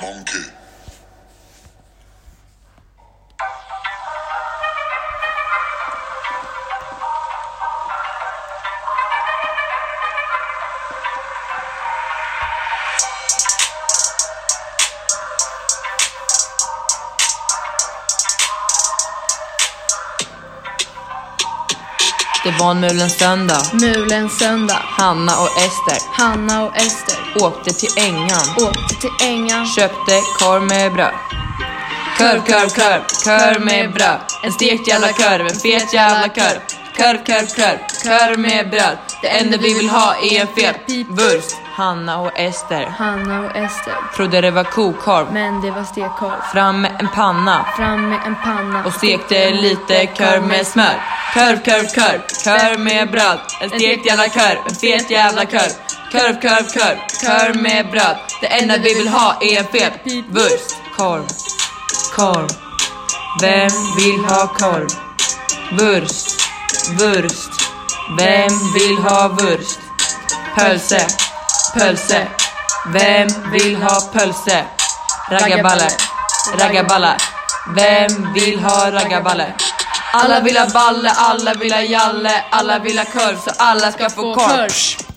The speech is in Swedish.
Monkey. Det var en mulens söndag. Mulens söndag. Hanna och Ester Hanna och Ester åkte till ängan. åkte till ängan. Köpte korv med bröd. Korv, korv, korv, korv med bröd. En stekt jävla korv, en fet jävla korv. Korv, korv, korv, korv med bröd. Det enda vi vill ha är en fet wurst. Hanna och Ester Hanna och Ester. trodde det var kokorv. Men det var stekkorv. Fram med en panna Fram med en panna. och stekte lite korv med smör. Korv, korv, korv, korv med bröd. En stekt jävla körv, en fet jävla körv. Korv, korv, korv, korv med bröd. Det enda vi vill ha är en fet vurst. Korv, korv. Vem vill ha korv? Wurst, wurst. Vem vill ha wurst? Pölse, pölse. Vem vill ha pölse? Raggarballe, raggarballe. Vem vill ha raggarballe? Alla vill ha balle, alla vill ha jalle, alla vill ha korv så alla ska få korv.